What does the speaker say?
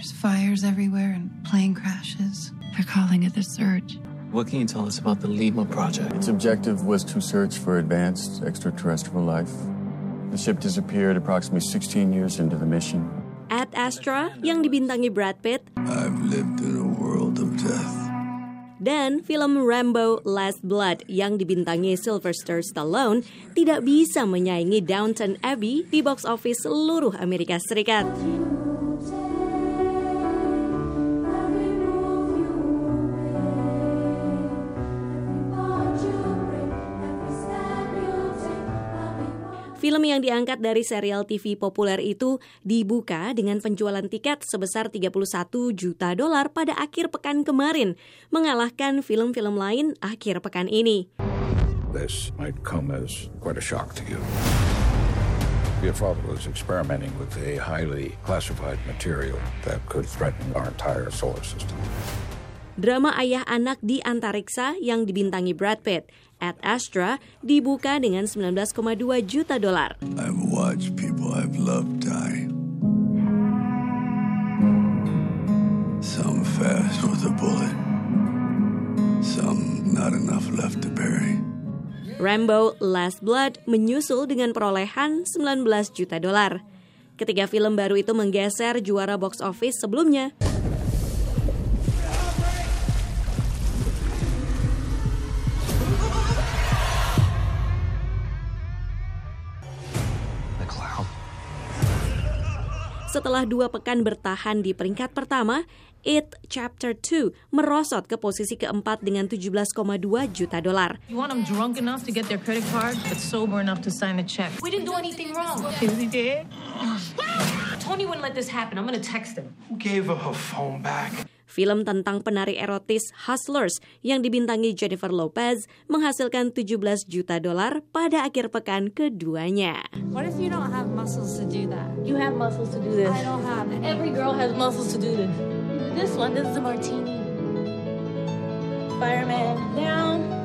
There's fires everywhere and plane crashes. They're calling it the surge. What can you tell us about the Lima project? Its objective was to search for advanced extraterrestrial life. The ship disappeared approximately 16 years into the mission. Ad Astra yang dibintangi Brad Pitt I've lived in a world of death. dan film Rambo Last Blood yang dibintangi Sylvester Stallone tidak bisa menyaingi Downton Abbey di box office seluruh Amerika Serikat. Film yang diangkat dari serial TV populer itu dibuka dengan penjualan tiket sebesar 31 juta dolar pada akhir pekan kemarin, mengalahkan film-film lain akhir pekan ini. This might come as quite a shock to you. Your father was experimenting with a highly classified material that could threaten our entire solar system. Drama ayah anak di antariksa yang dibintangi Brad Pitt, Ad Astra, dibuka dengan 19,2 juta dolar. I've watched people I've loved die. Some fast with a bullet. Some not enough left to bury. Rambo Last Blood menyusul dengan perolehan 19 juta dolar. Ketiga film baru itu menggeser juara box office sebelumnya. Setelah dua pekan bertahan di peringkat pertama, It Chapter 2 merosot ke posisi keempat dengan 17,2 juta dolar. You want them drunk enough to get their credit card, but sober enough to sign a check. We didn't do anything wrong. He did? Tony wouldn't let this happen. I'm gonna text him. Who gave her her phone back? Film tentang penari erotis Hustlers yang dibintangi Jennifer Lopez menghasilkan 17 juta dolar pada akhir pekan keduanya. What if you don't have muscles to do that? You have muscles to do this. I don't have any. Every girl has muscles to do this. This one, this is a martini. Fireman down.